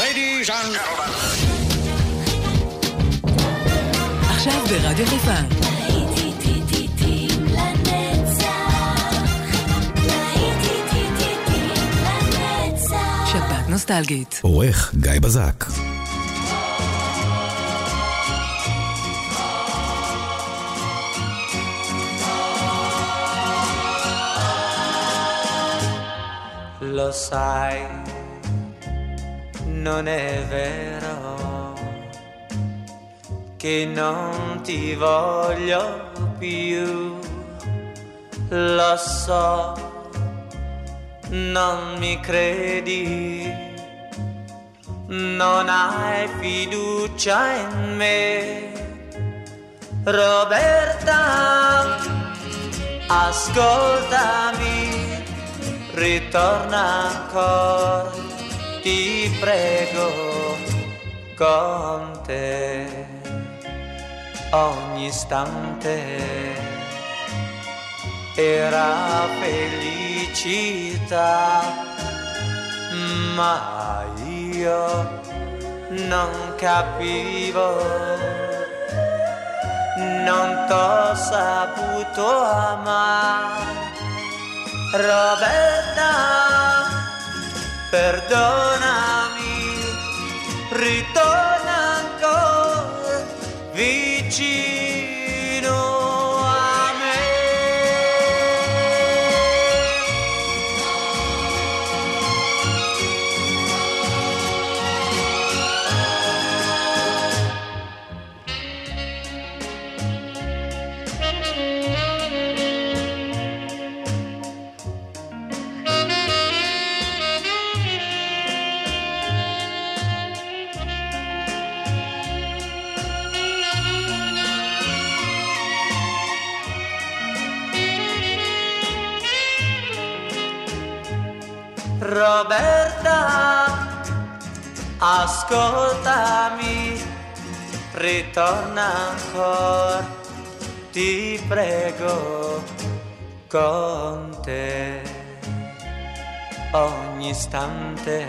Ladies and עכשיו ברדיו חיפה. שבת נוסטלגית. עורך גיא בזק. Lo sai, non è vero che non ti voglio più. Lo so, non mi credi, non hai fiducia in me. Roberta, ascoltami, ritorna ancora, ti prego, con te ogni istante era felicità, ma io non capivo non t'ho saputo amare. Roberta, perdonami, ritorna ancora vicino ritorna ancora, ti prego, con te ogni istante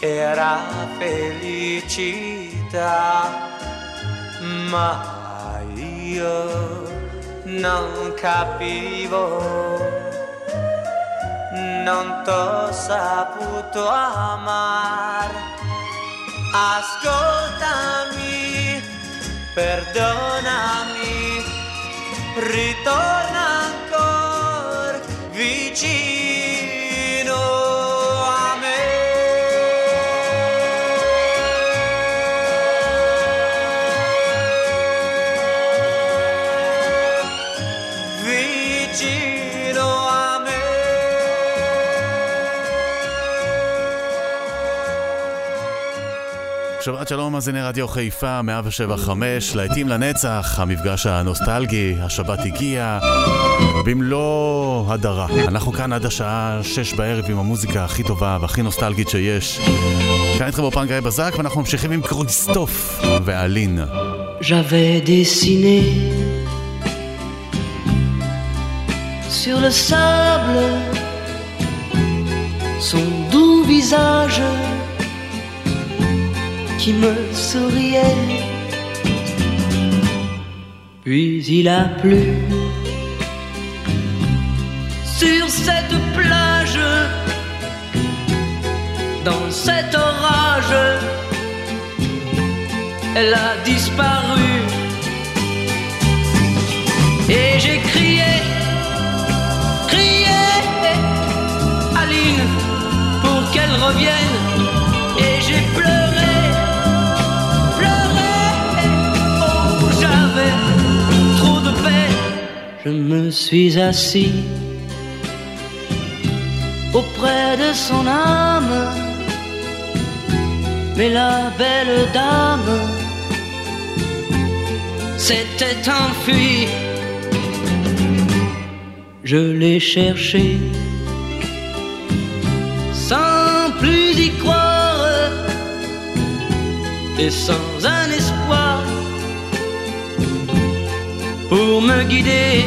era felicità, ma io non capivo non t'ho saputo amare. Ascoltami, perdonami, ritorna ancora vicino שבת שלום, מאזיני רדיו חיפה, 175, להיטים לנצח, המפגש הנוסטלגי, השבת הגיע, במלוא הדרה. אנחנו כאן עד השעה 6 בערב עם המוזיקה הכי טובה והכי נוסטלגית שיש. כאן איתכם באופן גיא בזק, ואנחנו ממשיכים עם קרויסטוף ואלין. J'avais dessiné sur le sable son doux visage qui me souriait. Puis il a plu sur cette plage, dans cet orage elle a disparu. Et j'ai crié, crié, Aline, pour qu'elle revienne. Je me suis assis auprès de son âme. Mais la belle dame s'était enfuie. Je l'ai cherchée sans plus y croire et sans un pour me guider.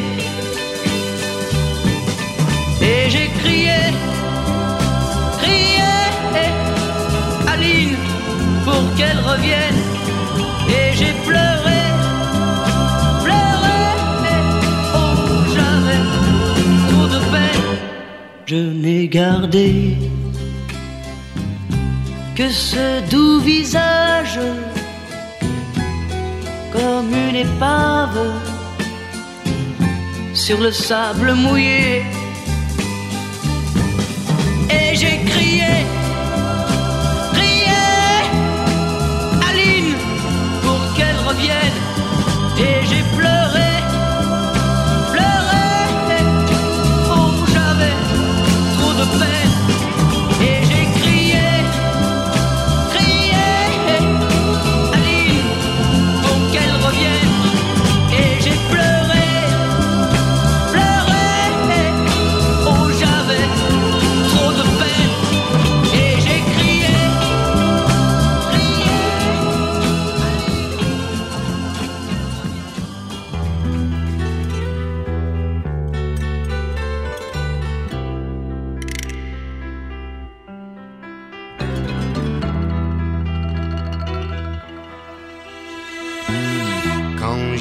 Et j'ai crié, crié, qu'elle revienne. Et j'ai pleuré, pleuré, oh j'avais trop de peine. Je n'ai gardé que ce doux visage comme une épave sur le sable mouillé. Et j'ai crié,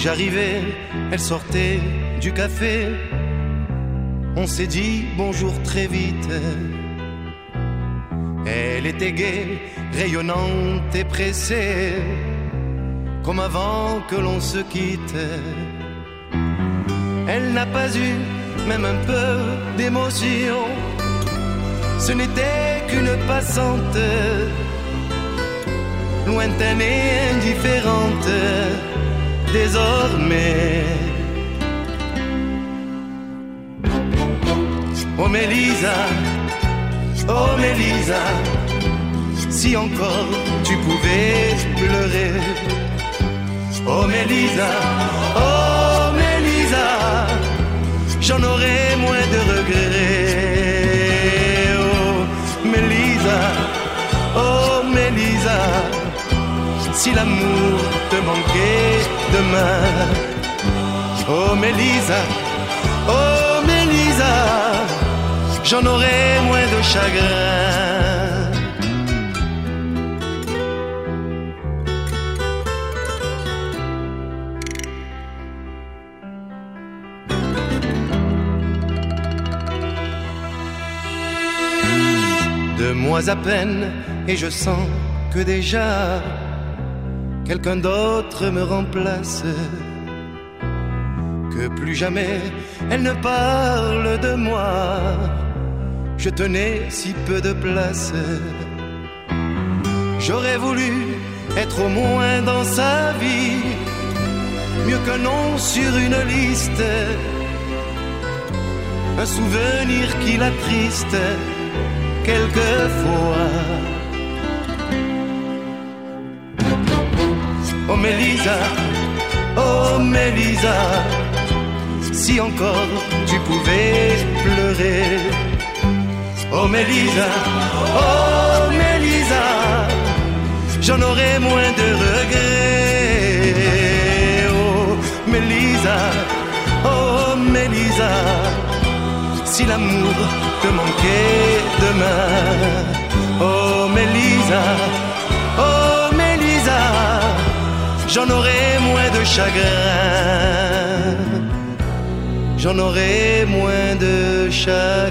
j'arrivais, elle sortait du café. On s'est dit bonjour très vite. Elle était gaie, rayonnante et pressée, comme avant que l'on se quitte. Elle n'a pas eu même un peu d'émotion. Ce n'était qu'une passante, lointaine et indifférente désormais. Oh Mélisa, oh Mélisa, si encore tu pouvais pleurer. Oh Mélisa, oh Mélisa, j'en aurais moins de regrets. Oh Mélisa, oh si l'amour te manquait demain. Oh Mélisa, oh Mélisa, j'en aurais moins de chagrin. Deux mois à peine et je sens que déjà quelqu'un d'autre me remplace. Que plus jamais elle ne parle de moi. Je tenais si peu de place. J'aurais voulu être au moins dans sa vie, mieux qu'un nom sur une liste. Un souvenir qui l'attriste quelquefois. Oh Mélisa, oh Mélisa, si encore tu pouvais pleurer. Oh Mélisa, oh Mélisa, j'en aurais moins de regrets. Oh Mélisa, oh Mélisa, si l'amour te manquait demain. Oh Mélisa, j'en aurais moins de chagrin. J'en aurais moins de chagrin.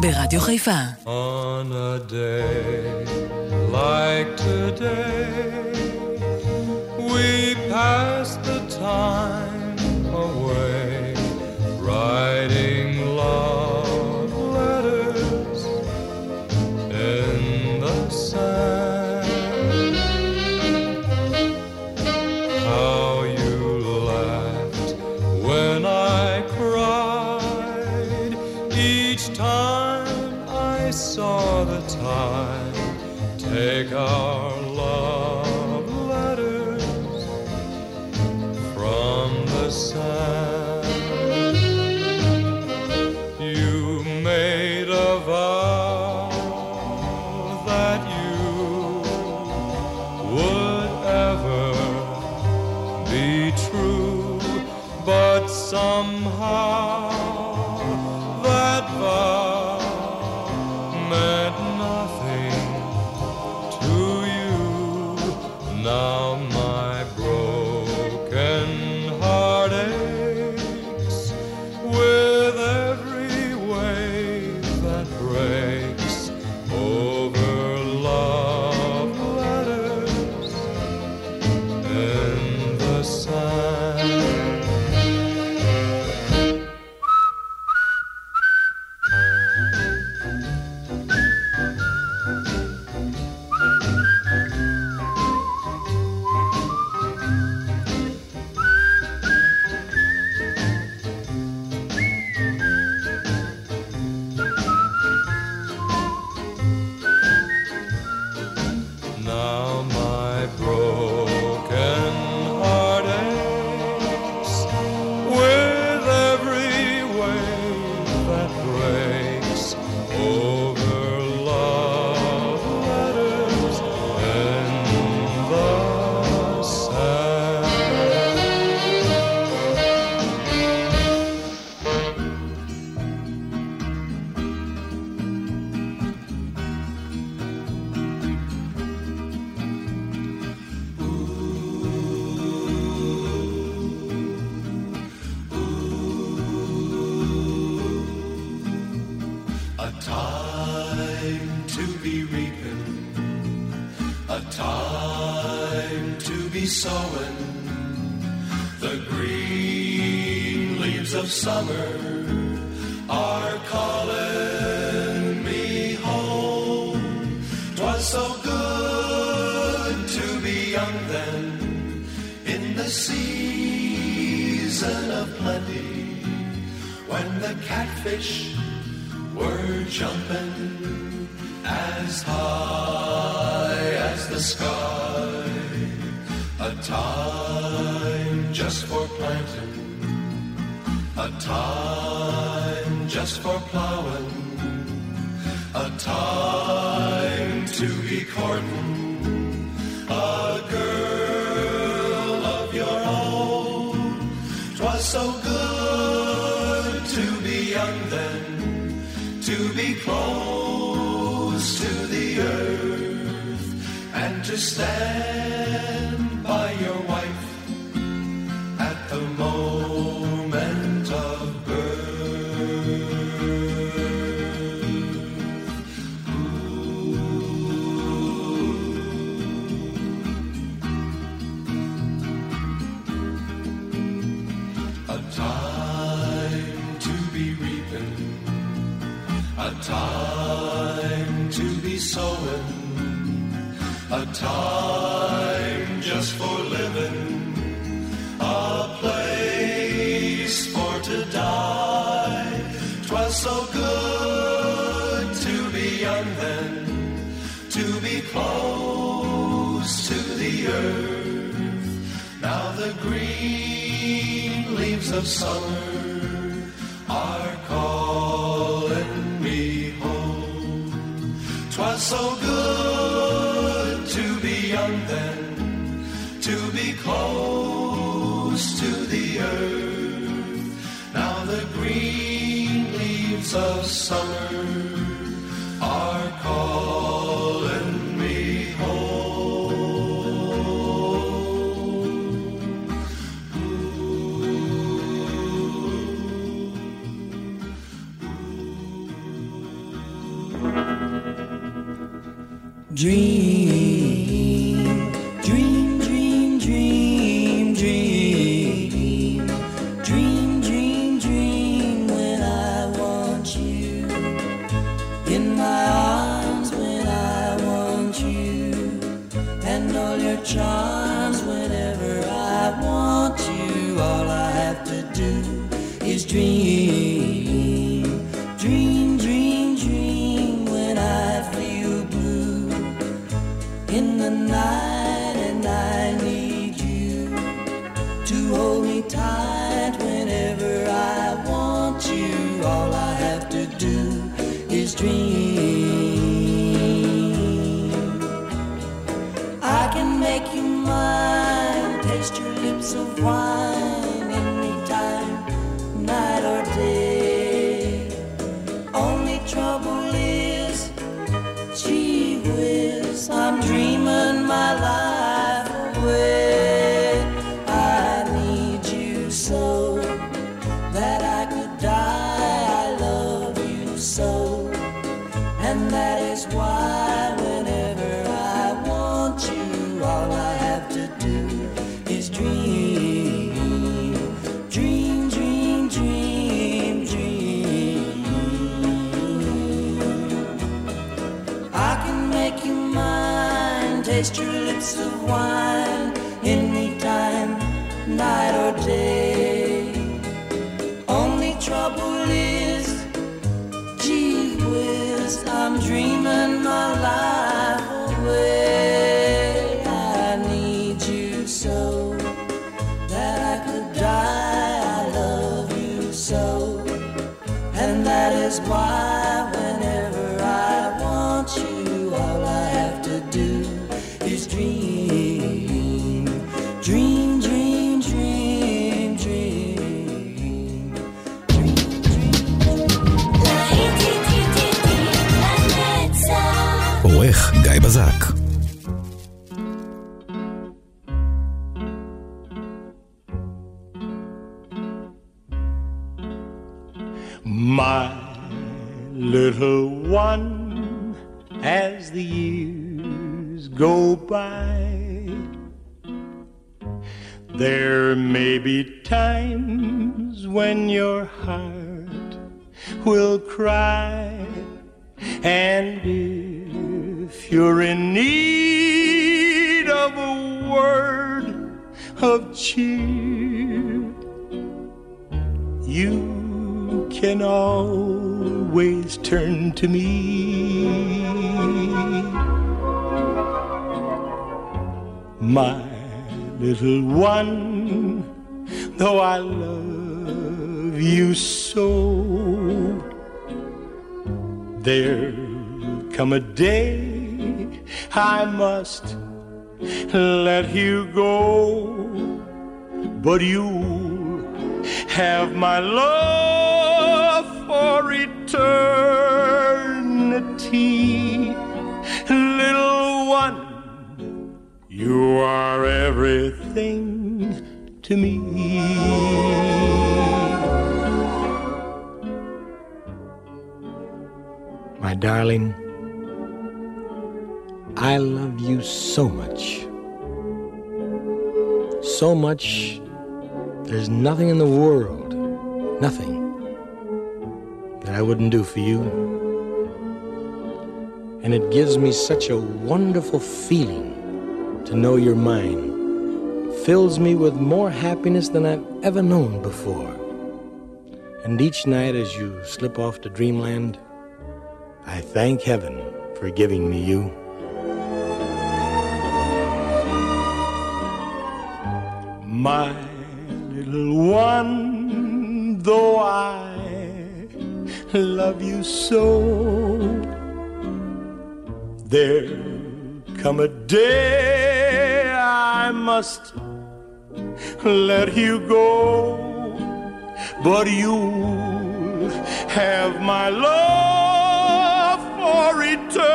ברדיו חיפה. On a day like today, good to be young then in the season of plenty when the catfish were jumping as high as the sky. A time just for planting, a time just for plowing, a time to be courting a girl of your own. Twas so good to be young then, to be close to the earth, and to stand A time just for living, a place for to die. Twas so good to be young then, to be close to the earth. Now the green leaves of summer are calling me home. Twas so good. winds of summer are calling me home. Ooh. Ooh. Dream be times when your heart will cry, and if you're in need of a word of cheer, you can always turn to me. My little one, though I love you so, there'll come a day I must let you go, but you'll have my love for eternity, little one. You are everything to me. My darling, I love you so much. So much, there's nothing in the world, nothing, that I wouldn't do for you. And it gives me such a wonderful feeling to know you're mine. Fills me with more happiness than I've ever known before. And each night as you slip off to dreamland, I thank heaven for giving me you. My little one, though I love you so, there'll come a day I must let you go, but you'll have my love for eternity,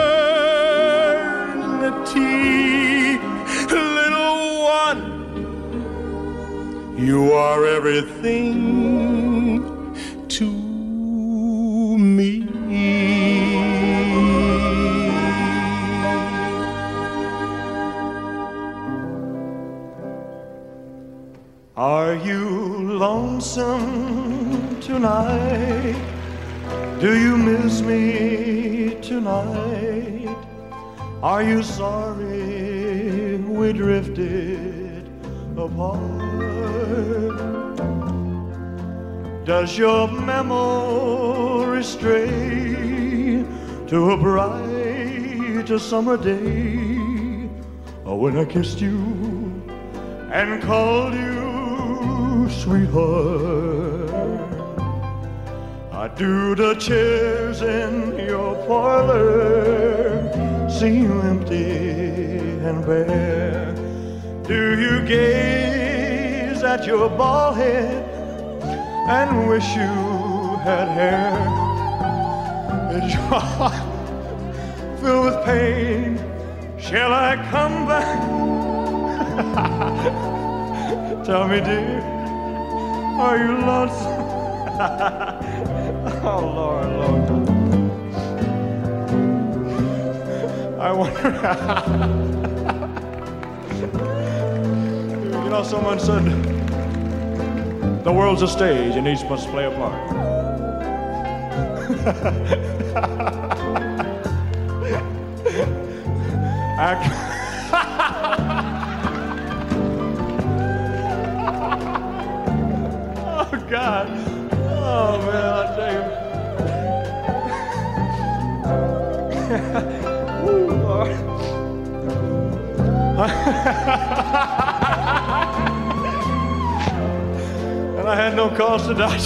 little one. You are everything lonesome tonight? Do you miss me tonight? Are you sorry we drifted apart? Does your memory stray to a bright summer day Or when I kissed you and called you sweetheart? I do the chairs in your parlor seem empty and bare? Do you gaze at your bald head and wish you had hair? Is your heart filled with pain? Shall I come back? Tell me, dear, are you lonesome? oh, Lord, Lord. I wonder. you know, someone said the world's a stage and each must play a part. I and I had no cause to die.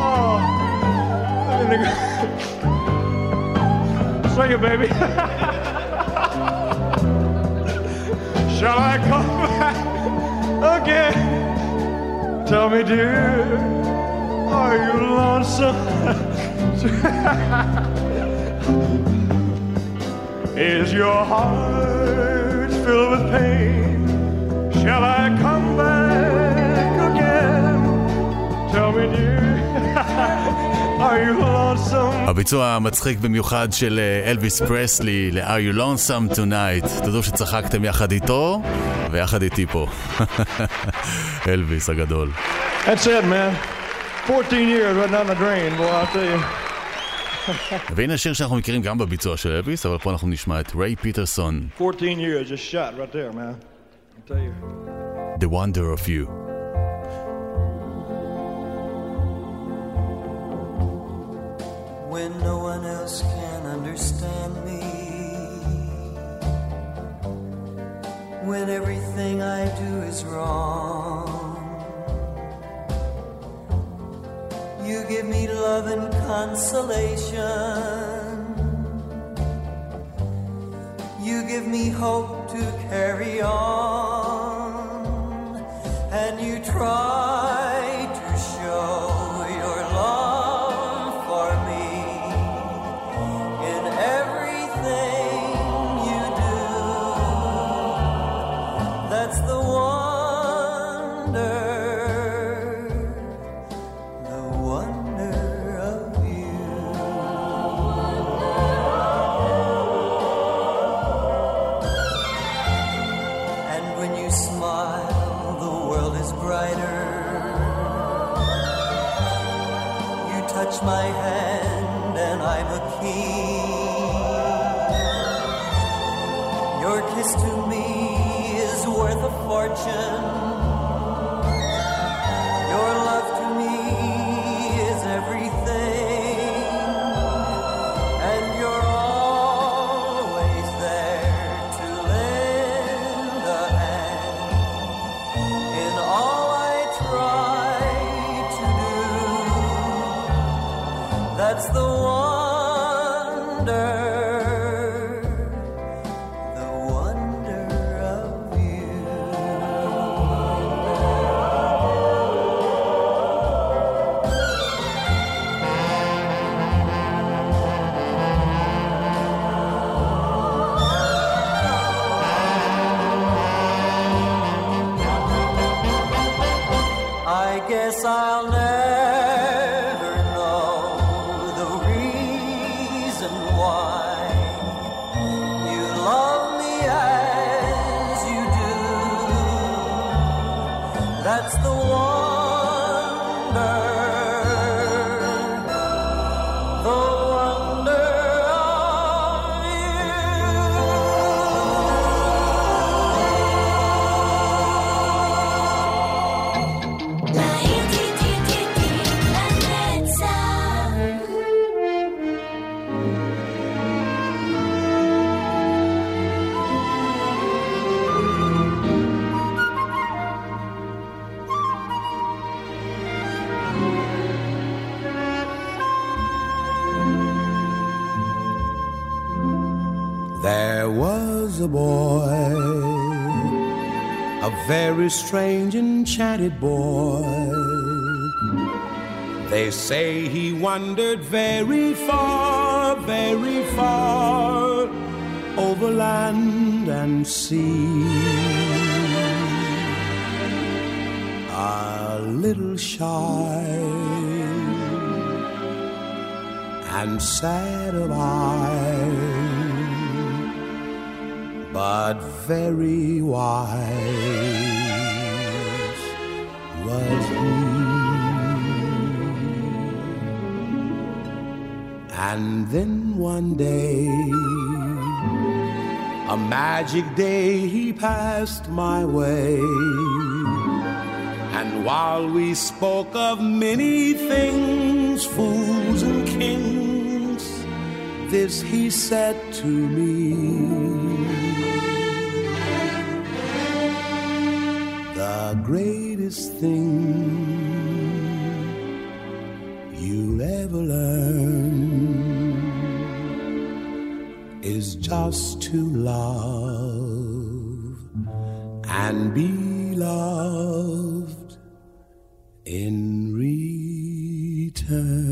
oh, it, baby. Shall I come back again? Tell me, dear, are you lonesome? Is your heart filled with pain? Shall I come back again? Tell me, dear. הביצוע המצחיק במיוחד של אה, אלוויס פרסלי ל-Are you lonesome tonight? תודו שצחקתם יחד איתו ויחד איתי פה. אלוויס הגדול. That's it, man. 14 years right down the drain, boy, I'll tell you. והנה שיר שאנחנו מכירים גם בביצוע של אלוויס, אבל פה אנחנו נשמע את ריי פיטרסון. 14 years just shot right there, man. I'll tell you. The Wonder of You. when no one else can understand me. When everything I do is wrong. You give me love and consolation. You give me hope to carry on. And you try a There was a boy, a very strange, enchanted boy. They say he wandered very far, very far over land and sea. A little shy and sad of eye but very wise was he. And then one day, a magic day, he passed my way. And while we spoke of many things, fools and kings, this he said to me. Greatest thing you'll ever learn is just to love and be loved in return.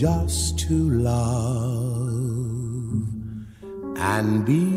just to love and be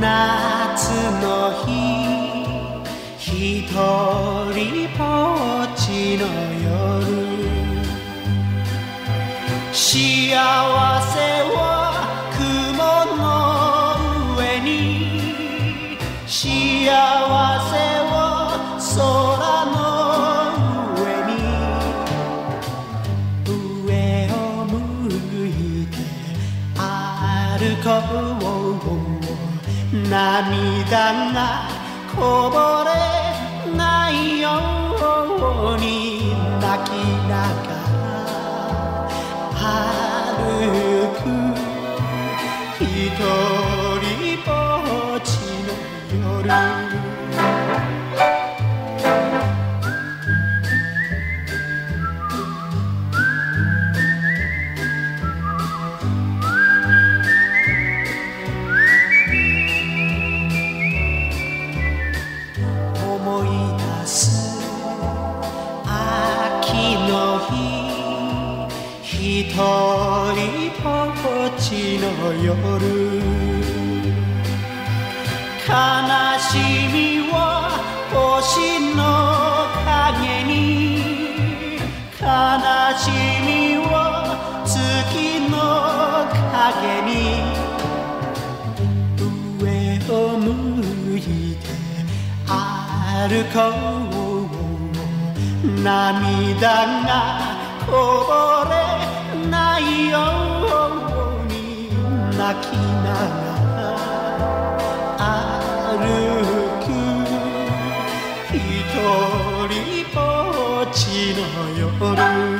夏の日ひとりぼっちの夜。幸せは雲の上に。せ涙がこぼれないように泣きながら歩く一人ぼっちの夜夜悲しみは星の影に悲しみは月の影に上を向いて歩こう涙がこぼれ泣きながら歩く一人ぼっちの夜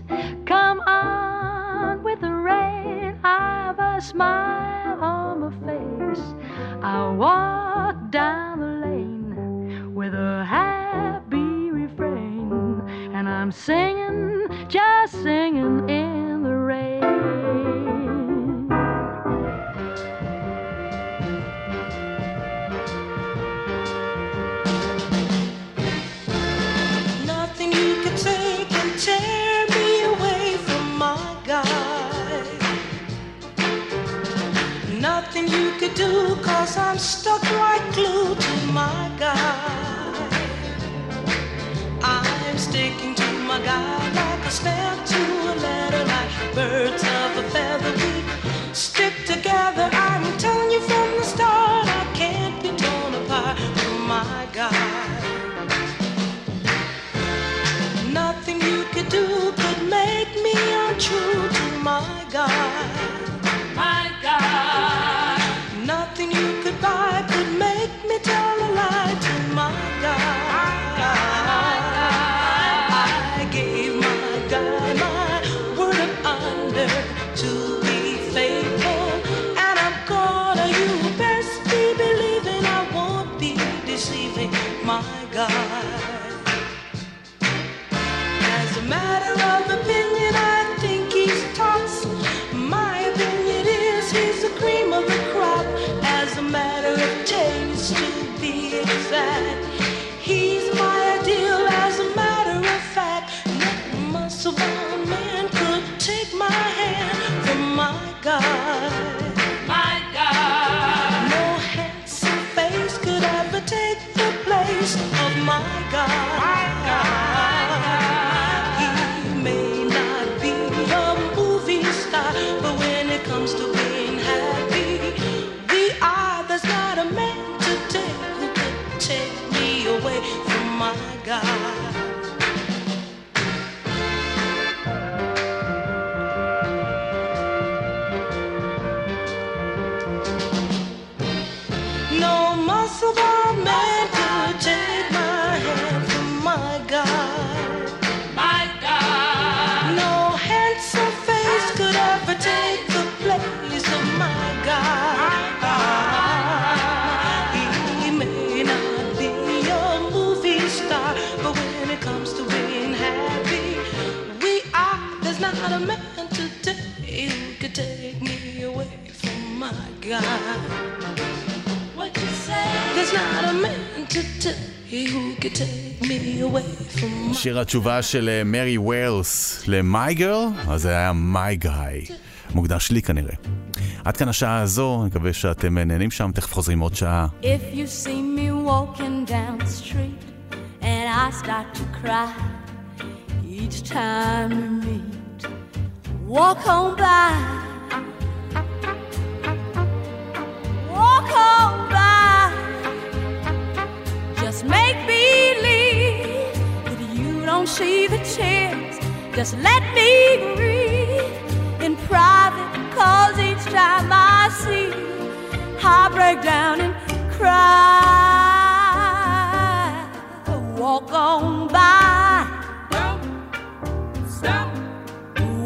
Smile on my face. I walk שיר התשובה של אה, מרי ווילס ל-My Girl, אז זה היה My Guy. מוקדש לי כנראה. עד כאן השעה הזו, אני מקווה שאתם אה, נהנים שם, תכף חוזרים עוד שעה. If you see me walking down the street and I start to cry each time we meet, walk on by. Walk on by. Don't see the tears. Just let me breathe in private, cause each time I see you, I break down and cry. Walk on by. Don't stop.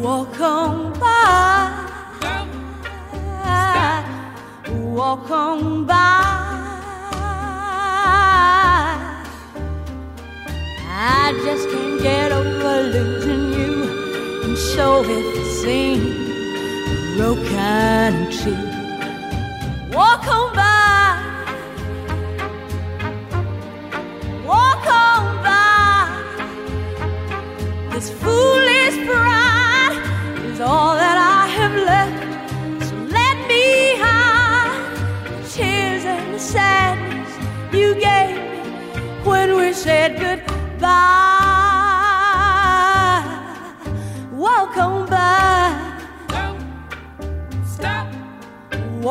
Walk on by. stop. Walk on by. I just can't get over losing you, and so it seems broken and cheap. Walk on by. Walk on by. This foolish pride is all that I have left.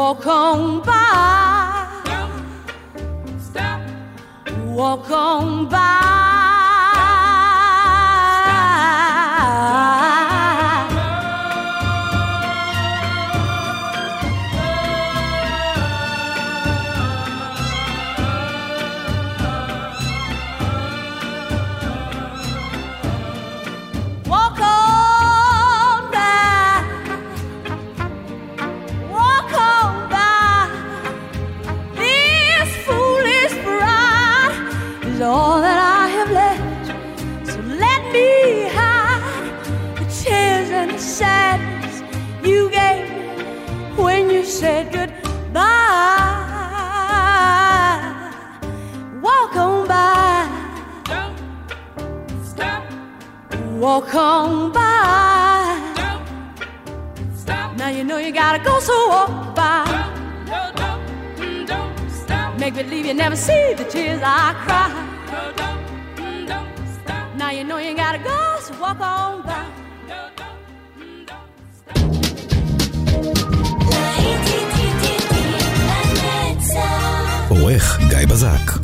Walk on by. Stop. Walk on by. gotta go, so walk by. Make believe you never see the tears I cry. Now you know you gotta go, so walk on by. להיט, היט, היט, היט, לנצח. עורך גיא בזק